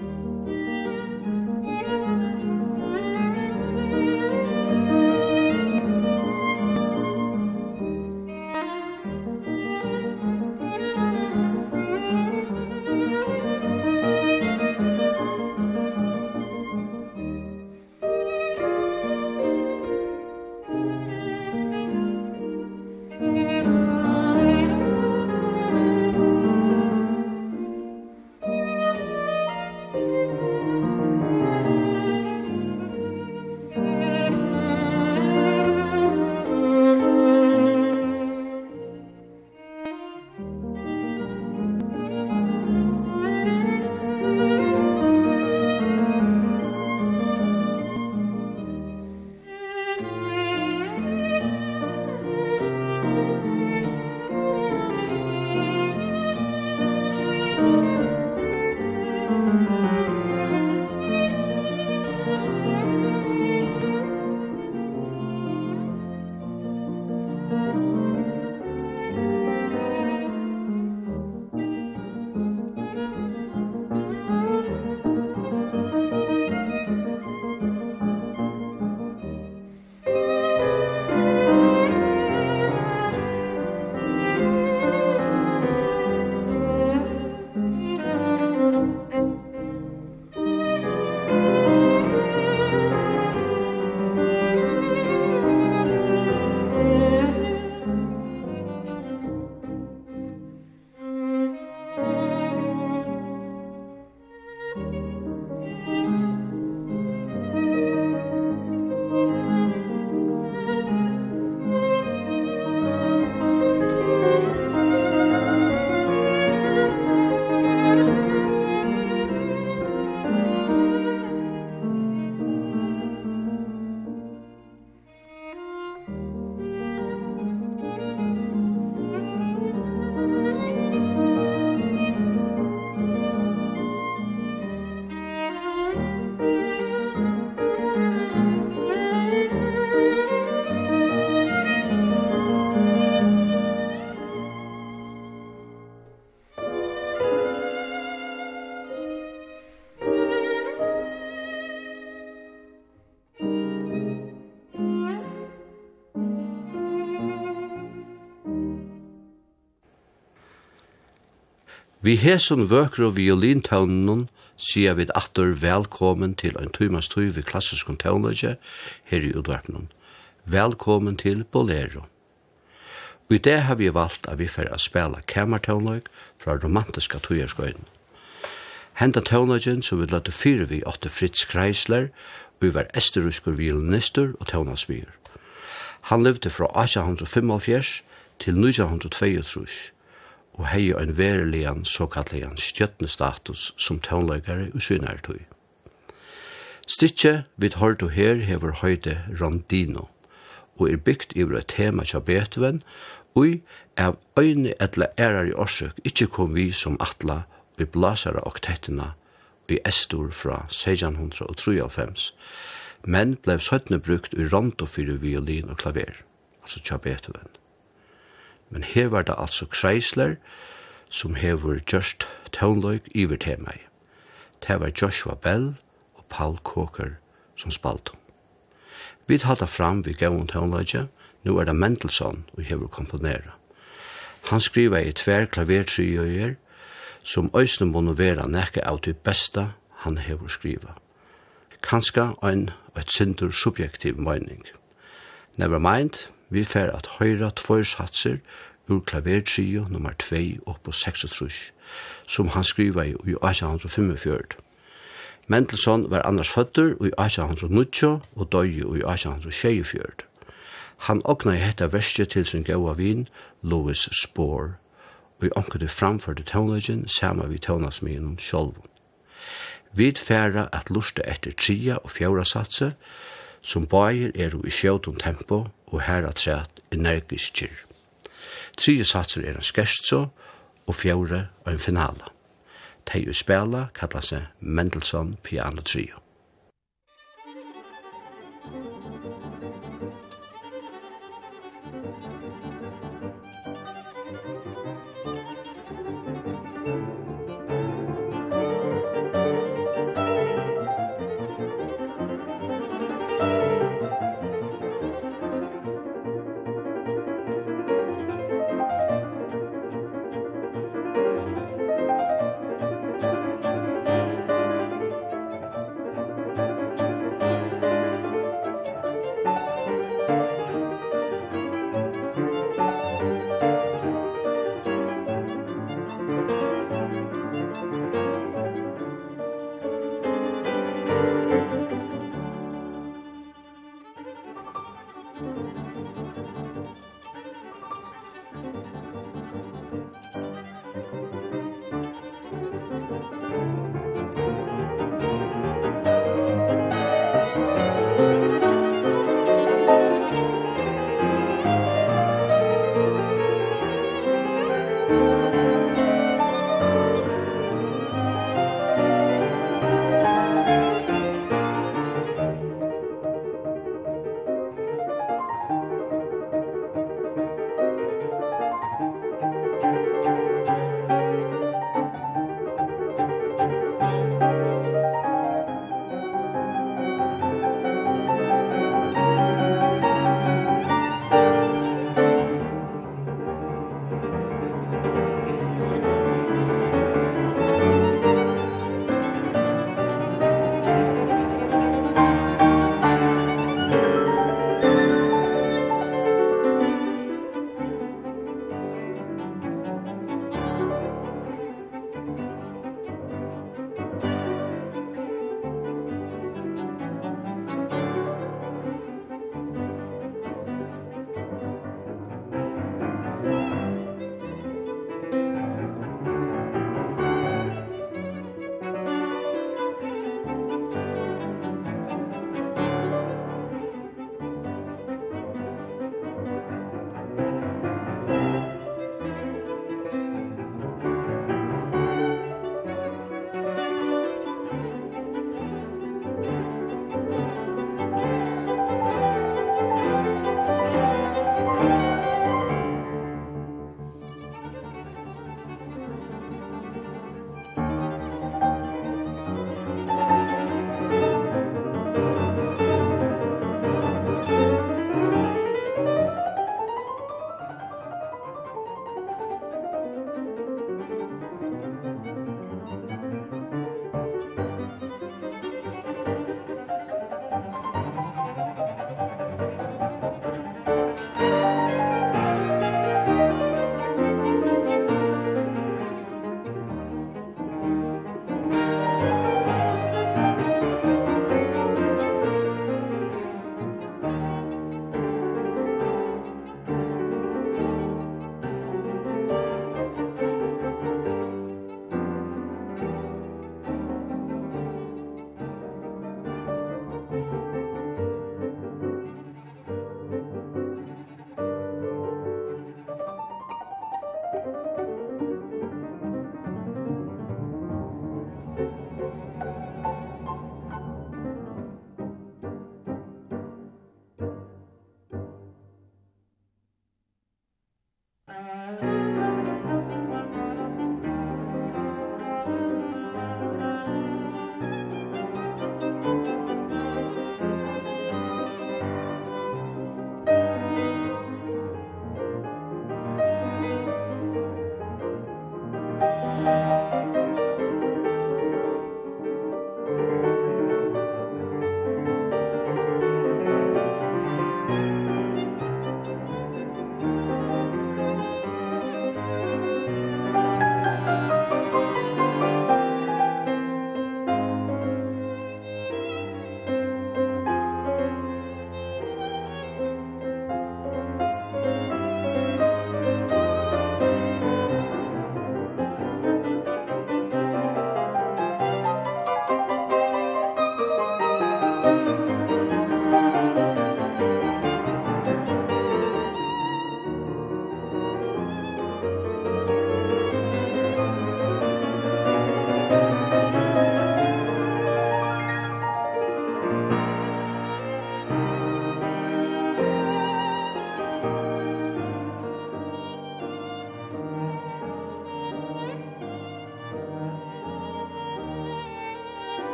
Musik Vi hesen vøkru violintøvnen sier vi atter velkommen til en tøymast tøy ved klassisk tøvnløyge her i udvarpnen. Velkommen til Bolero. Og i det har vi valgt at vi får å spela kamertøvnløyg fra romantiska tøyerskøyden. Henda tøvnløygen som vi lade fyre vi åtte Fritz Kreisler, og vi var esteruskur violinister og tøvnasvier. Han levde fra 1875 til 1922 og hei ein veriligan såkalligan stjøtnestatus som tånleikare og synartøy. Stitje vid tar du her hever høyde Rondino, og er bygd i et tema tja Beethoven, og av øyne etla ærar i orsøk ikkje kom vi som atla i blasara oktettina i Estor fra 1653, men blei søttene brukt i rondo fyrir violin og klaver, altså tja Beethoven men her var det altså kreisler som hever just tøvnløyk iver til meg. Det var Joshua Bell og Paul Coker som spalt. Vi halda fram vi gav om tøvnløyke, nu er det Mendelssohn og hever komponera. Han skriva i tver klavertrygjer som øysne må vera nekka av det beste han hever skriva. Kanska ein og et sindur subjektiv mening. Never mind, Vi fer at høyra tvoi satser ur klavertrio nummer 2 og på 36, som han skriva i i 1845. Mendelssohn var annars føtter i 1890 og døy i 1824. Han okna i hetta verste til sin gaua vin, Louis Spohr, og i omkring framførte sama vi tøvnasmien sjolvun. Vi færa at lusta etter tria og fjaura satse, som bægir er i sjøtum tempo og her at træt energisk kyr. Tredje satser er en skerstso, og fjore og en finale. Tei og spela kallar seg Mendelssohn Piano Trio.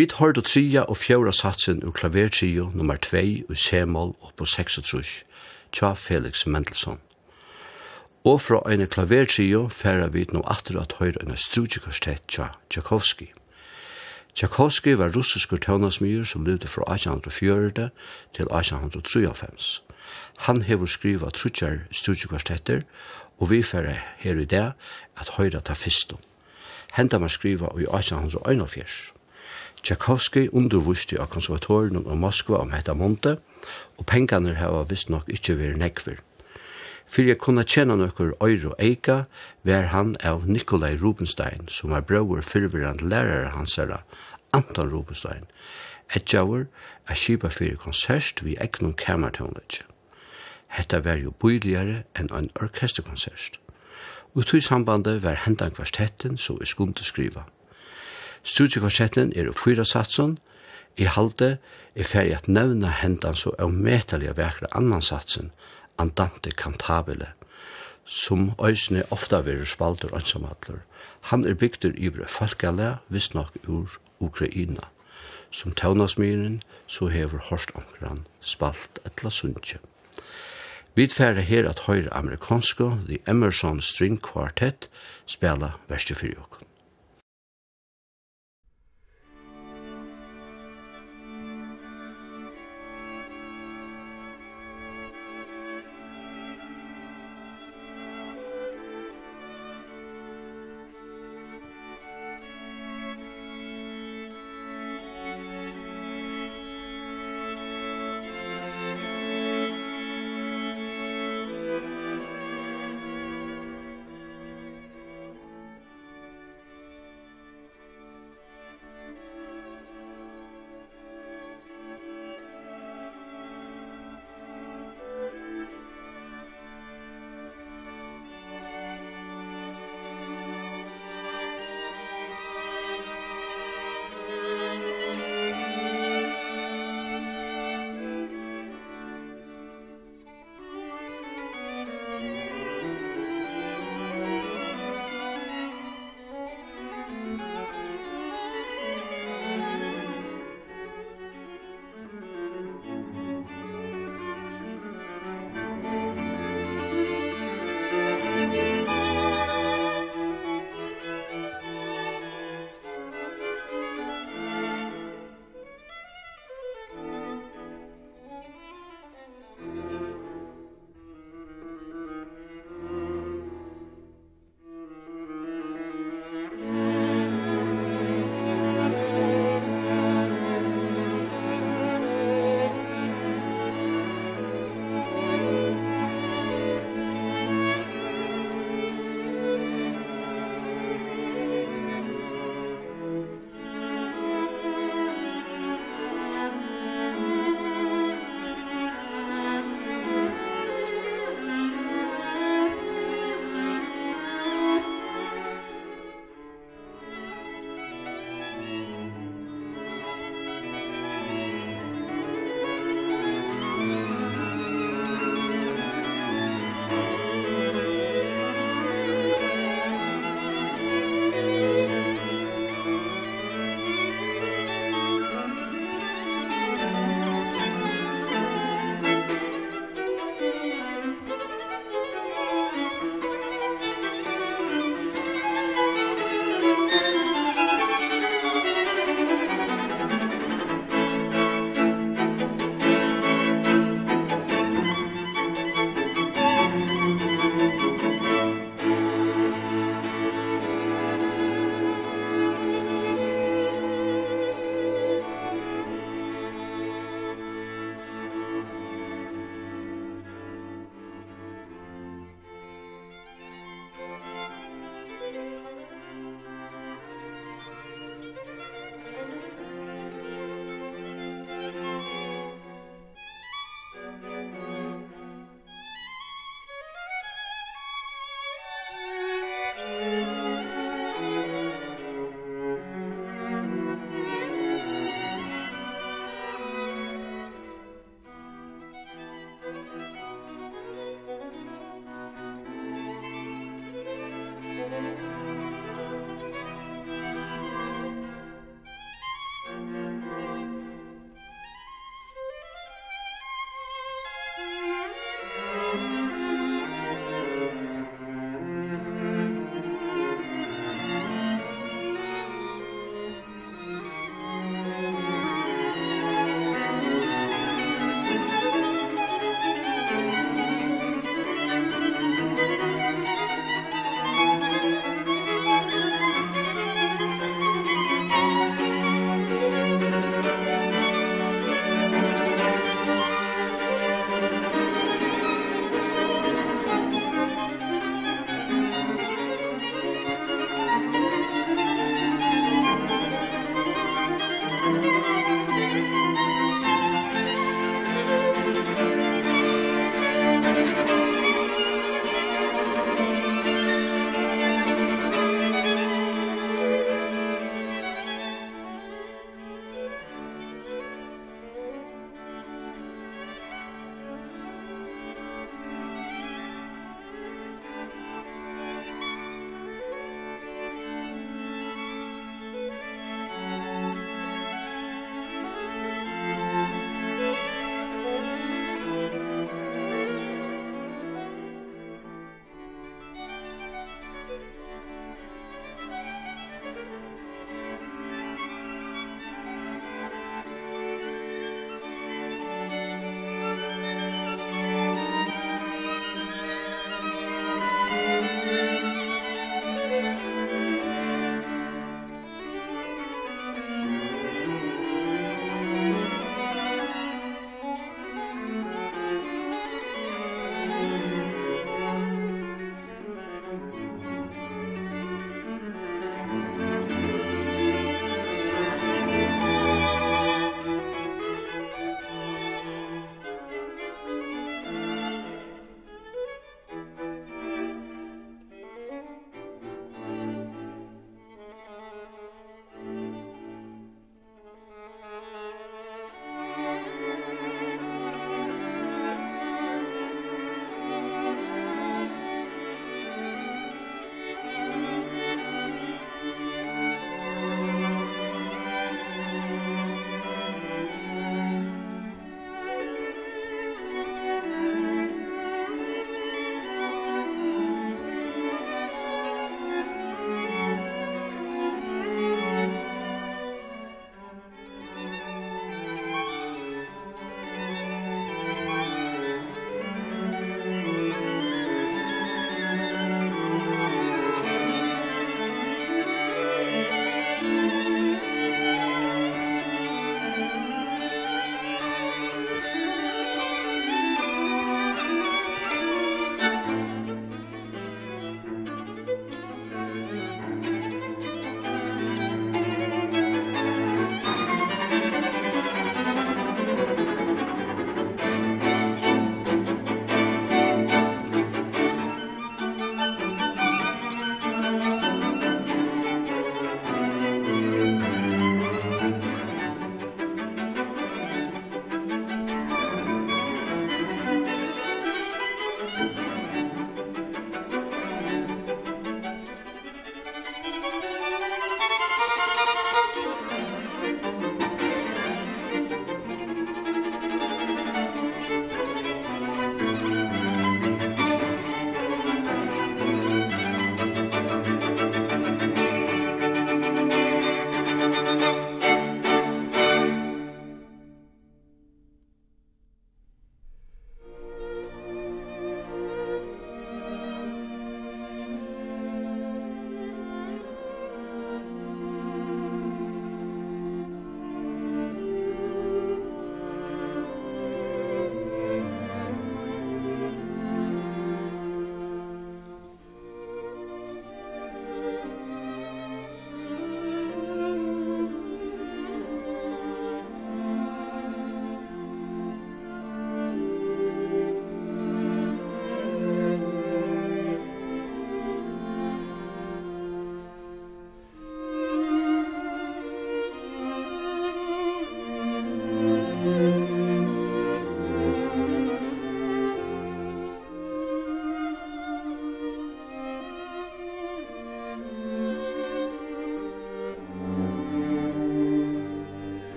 Vi tar det tria og fjøra satsen ur klavertrio nummer 2 i Semol og på 36, tja Felix Mendelssohn. Og fra ein klavertrio færa vi nå atter at høyra en strutjekorstett tja Tchaikovsky. Tchaikovsky var russisk tøvnasmyr som levde fra 1804 til 1893. Han hevur skriva trutjar strutjekvarstetter, og vi færa her i det at høyra ta fyrstu. Henta man skriva i 1841. Tchaikovsky undervusti av konservatorien og Moskva om hetta monte, og pengene hava visst nok ikkje vært nekver. For jeg kunne tjene noen øyre og eika, var han av Nikolai Rubinstein, som var brøver fyrverand lærere hans herre, Anton Rubinstein, et jauer er kipa fyrir konsert vi eknum kamertonlegg. Hetta var jo bøyligare enn ein orkesterkonsert. Og i tog sambandet var hendan kvartetten så vi skulle skriva. Studiekonserten er fyra satsen, i halde er ferdig at nevna hendan så av metaliga vekra annan satsen, Andante Cantabile, som òsne ofta verur spaldur ansamadler. Han er bygdur yvre folkale, nok ur Ukraina, som tøvnasmyren så hever horst omkran spalt etla sunnkje. Vi færre her at høyre amerikansko, The Emerson String Quartet, spela verste fyrir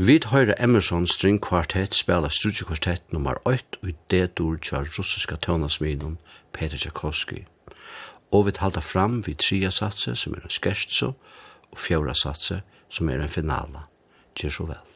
Vi høyre Emerson String Quartet spela Studio Quartet nummer 8 i det dur tja russiska tøvnasminen Peter Tchaikovsky. Og vi halda fram vi tria satse som er en skerstso og fjora satse som er en finala. Kjer så vel.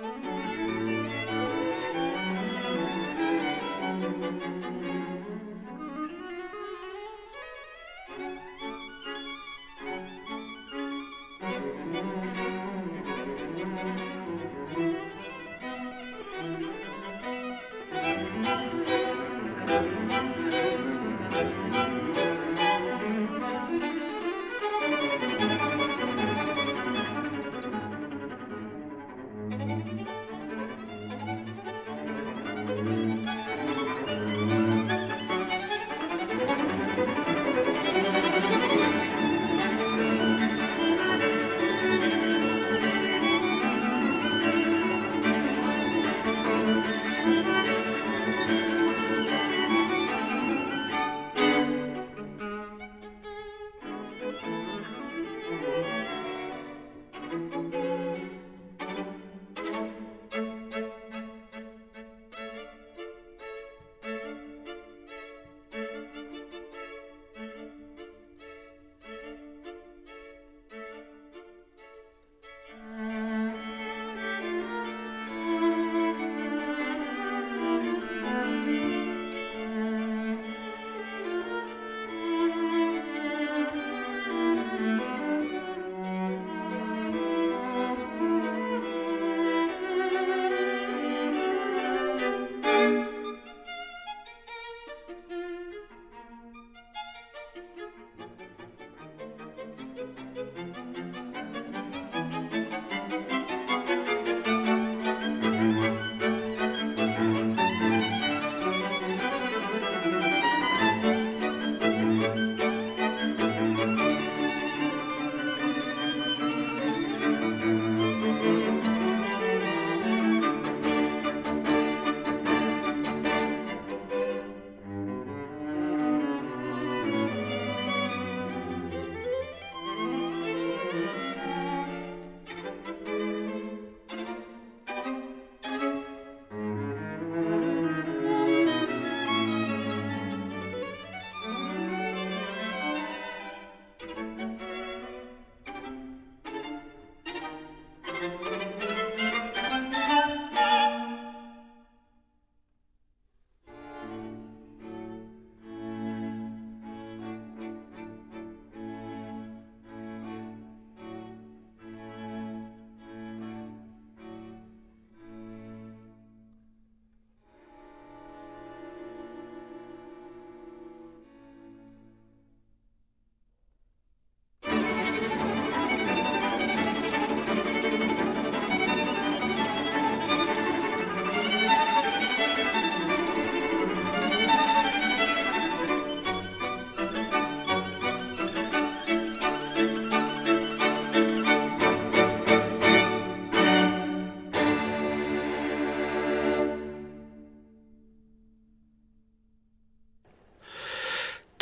Musik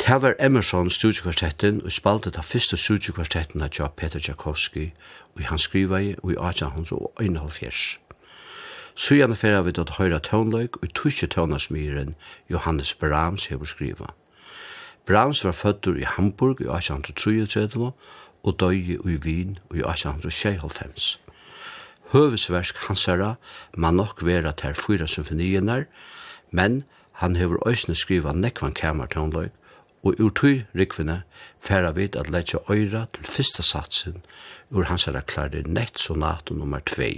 Tavar Emerson studiekvartetten og spalte ta fyrste studiekvartetten av Job Peter Tchaikovsky og han skriva i og i 1871. gjerne færa vi dot høyra tånløyk og tuske tånarsmyren Johannes Brahms hefur skriva. Brahms var føddur i Hamburg i 1833 og døy i Wien i 1896. Høvesversk hansara man nok vera til fyra symfonienar, men han hefur òsne skriva nekvan kamertånløyk og ur tøy rikvene færa vid at letja øyra til fyrsta satsen ur hans er klarinett sonaten nummer 2.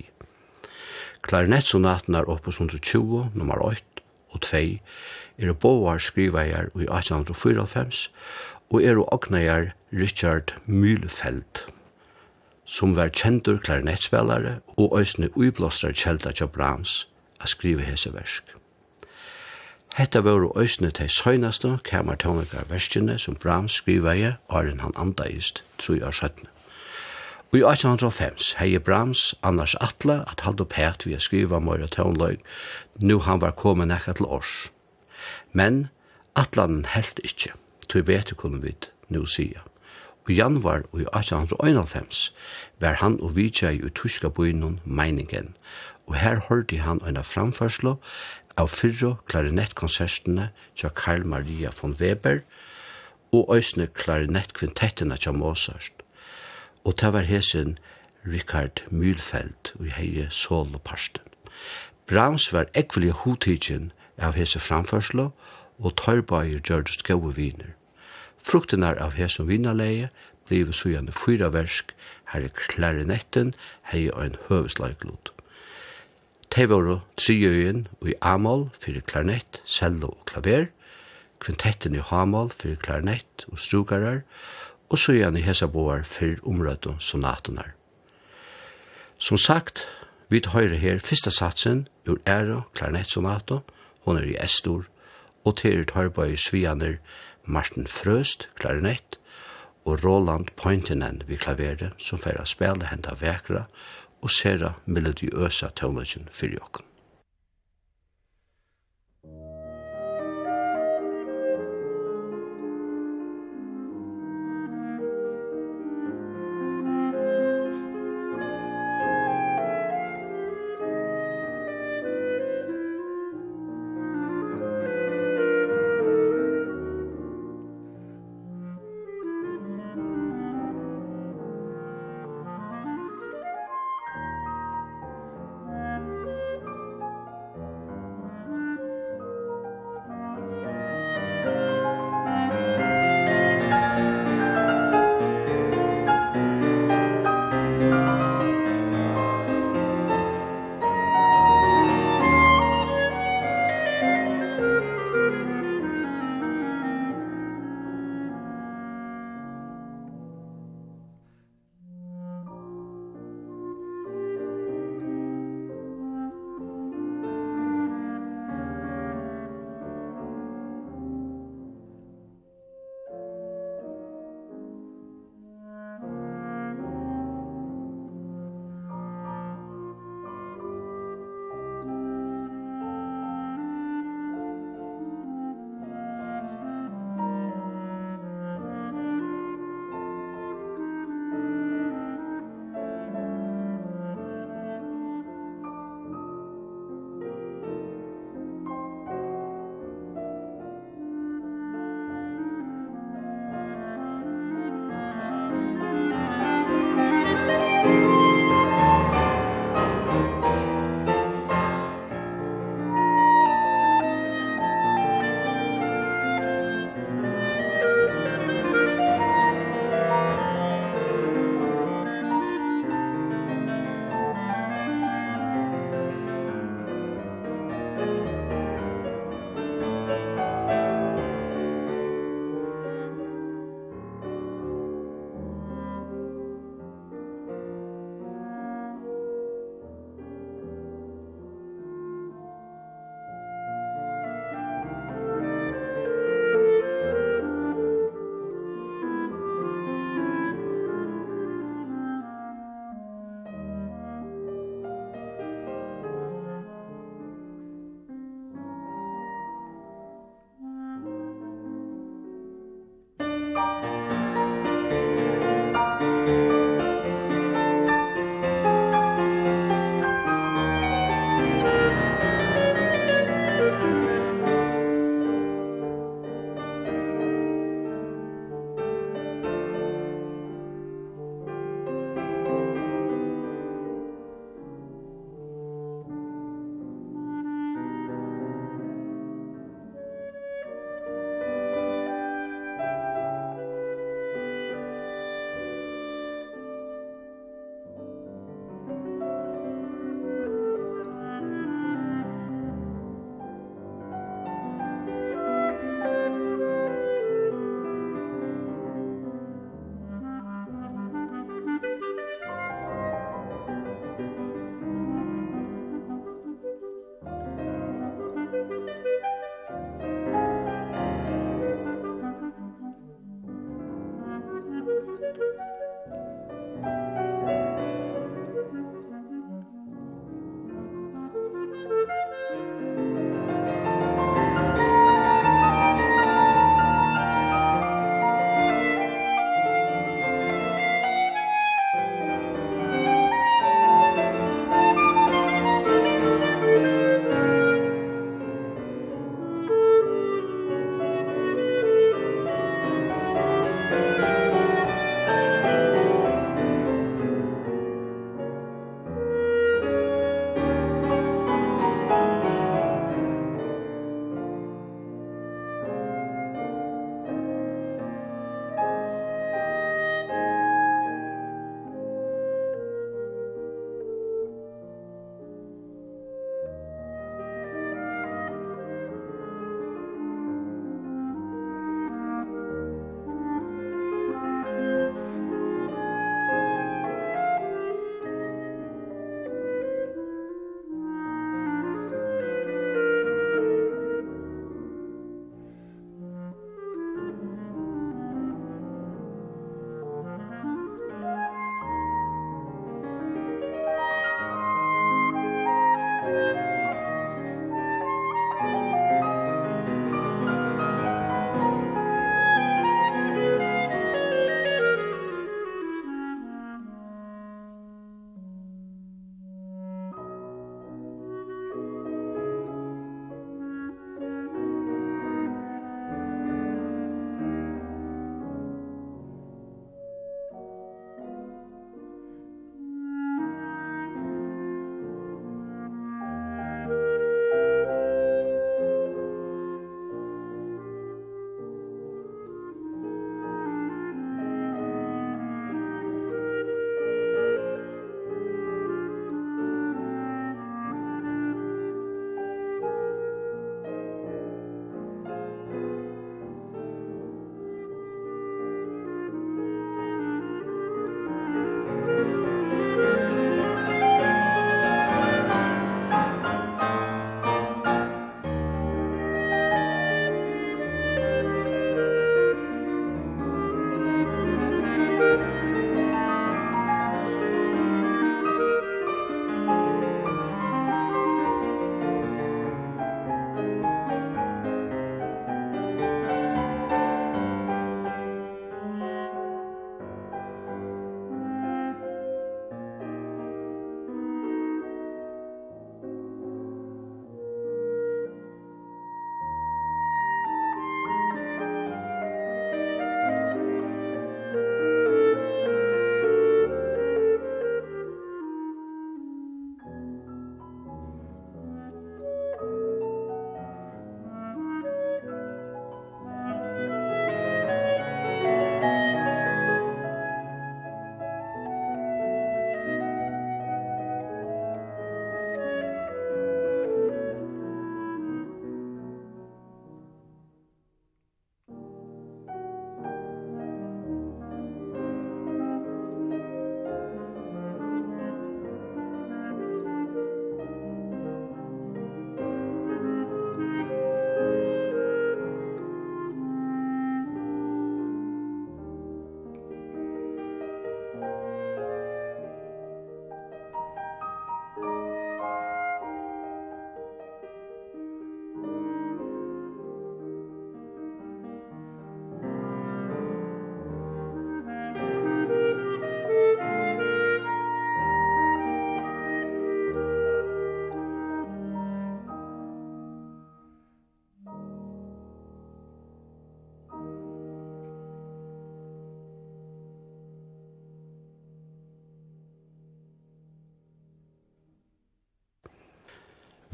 Klarinett sonaten er oppe 120 nummer 8 og 2 er boar skrivajar i 1894 og er ognajar Richard Mühlfeld som var kjentur klarinettspelare og òsne uiblåstrar kjelda til Brahms a skrive hese versk. Hetta var øysne til søgnaste kamertonikar som Brahms skrivaði åren han andaist tru år søttene. Og i 1805 hei Brahms annars atla at halde pæt vi a skriva møyra tøvnløg, nu han var kommet nekka til års. Men atlanen helt ikkje, tog bete kunne vi nu sia. Og januar og i 1891 var han og vidtja i utuska bøynun meiningen, og her hørte han øyna framførslo av fyrre klarinettkonsertene tja Karl Maria von Weber og òsne klarinettkvintettene tja Mozart. Og ta var hesen Richard Mühlfeld og heie soloparsten. Brahms var ekvelig hodtidgen av hese framførslo og tørbøyer George Skove viner. Fruktene av hese vinnerleie så gjerne fyra versk, her i klarinetten, heie ein en. Te voru triøyen i A-mål fyrir klarnett, cello og klaver, kvintetten i H-mål fyrir klarnett og strugarar, og så igjen i Hesaboar fyrir omrød og sonatunar. Som sagt, vi høyre her fyrsta satsen ur æra klarnettsonato, hon er i Estor, og til Tørbøy Svianer, Martin Frøst, klarinett, og Roland Pointinen vi klaveret, som færa spela henda vekra og sera melodiøsa tøvnleggen fyrir okken.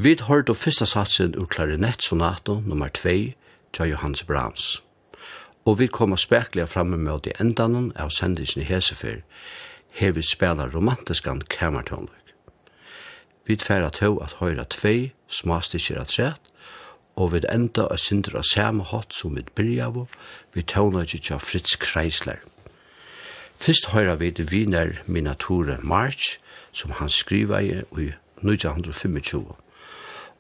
Vi hørte fyrsta satsen ur klarinettsonato nummer 2 til Johannes Brahms. Og vi kommer spekliga framme med de endanen av sendingen i Hesefer, her vi spela romantiskan kamertonløk. Vi tverra til at høyra tvei smastikker at sett, og vi enda av synder av samme hatt som vi byrja av, vi tåna ikke av Fritz Kreisler. Fyrst høyra vi til viner Minature March, som han skriva i 1925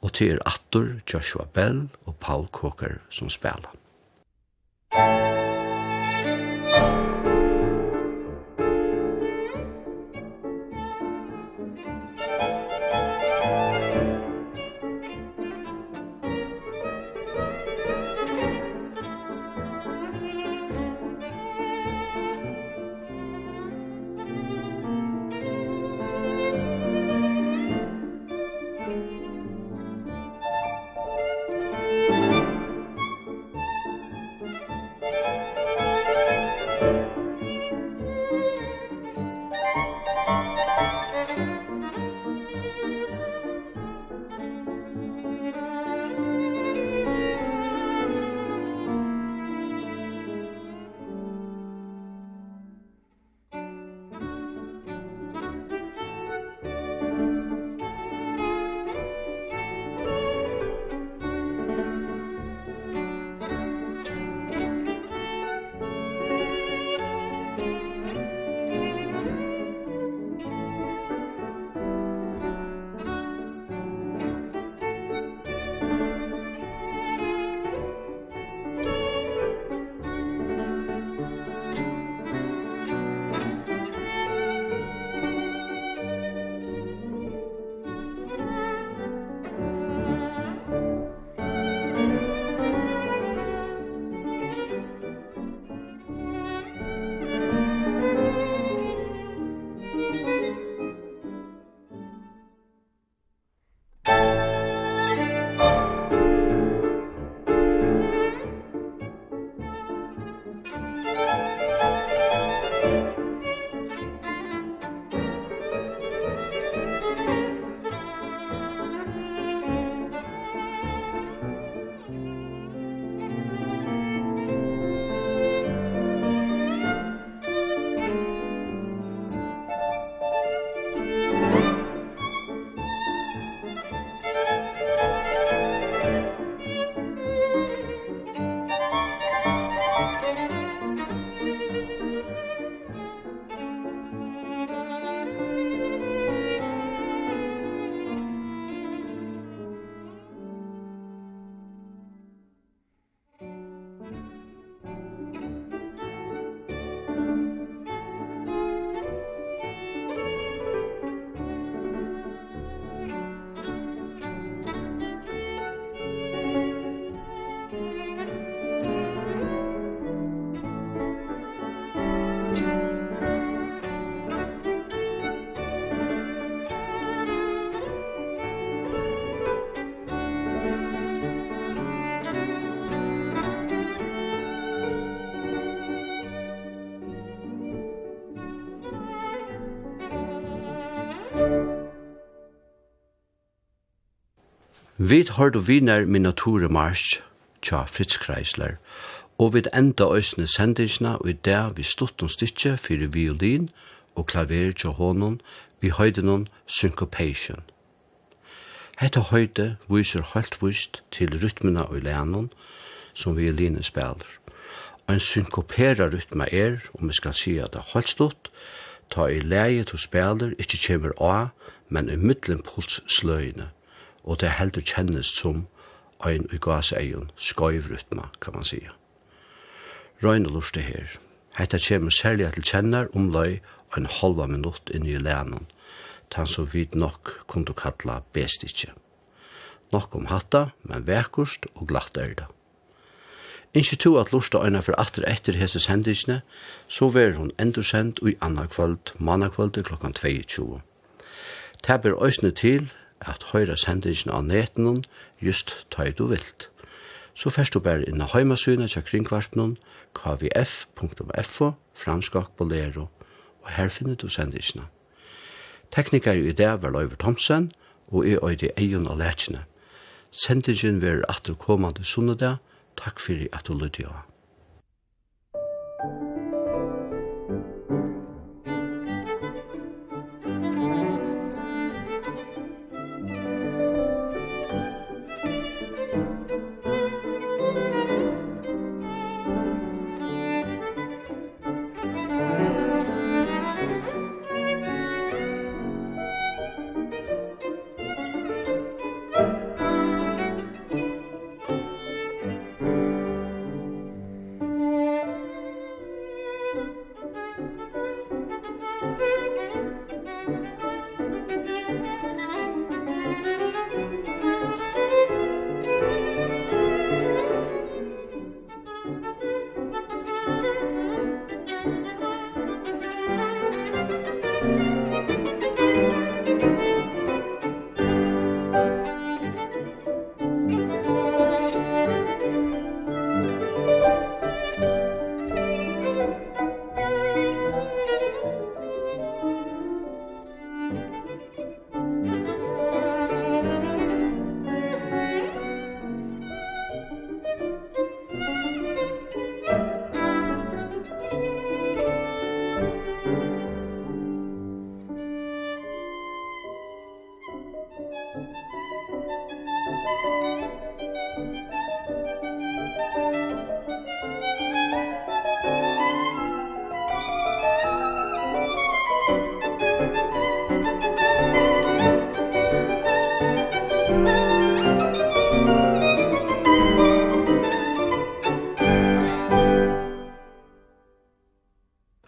og til er Attor, Joshua Bell og Paul Coker som spela. Vi har du viner min naturmarsk, tja Fritz Kreisler, og vi enda øsne sendingsna og i det vi stått noen stykje fyrir violin og klaver tja hånden vi høyde noen syncopation. Hette høyde viser høyt vist til rytmina og leanon som violinen spiller. En synkopera rytma er, om vi skal si at det er høyt stått, ta i leie til spiller, ikkje kjemur av, men i middelen pulssløyene og det heldur kjennes som ein i gaseion skoivrytma, kan man sija. Røyne lurste her. Hetta kjemur særlig til kjennar omløy ein halva minutt inn i lænen, tan så vid nok kundu kalla bestikje. Nok om hatta, men vekkurst og glatt er det. Innkje to at lusta øyna for atter etter hese sendisne, så ver hon endursendt og i anna kvöld, manna kvöld klokkan 22. Tab òsne til at høyra sendingen av neten just tøy du vilt. Så først du bare inn av heimasynet til kringkvarpen kvf.fo, franskak bolero, og her finner du sendingen. Teknikere i det var Løyver Thomsen, og jeg øyde eion av lærkene. Sendingen vil atter kommande sunnedag. Takk fyrir at du lytte av.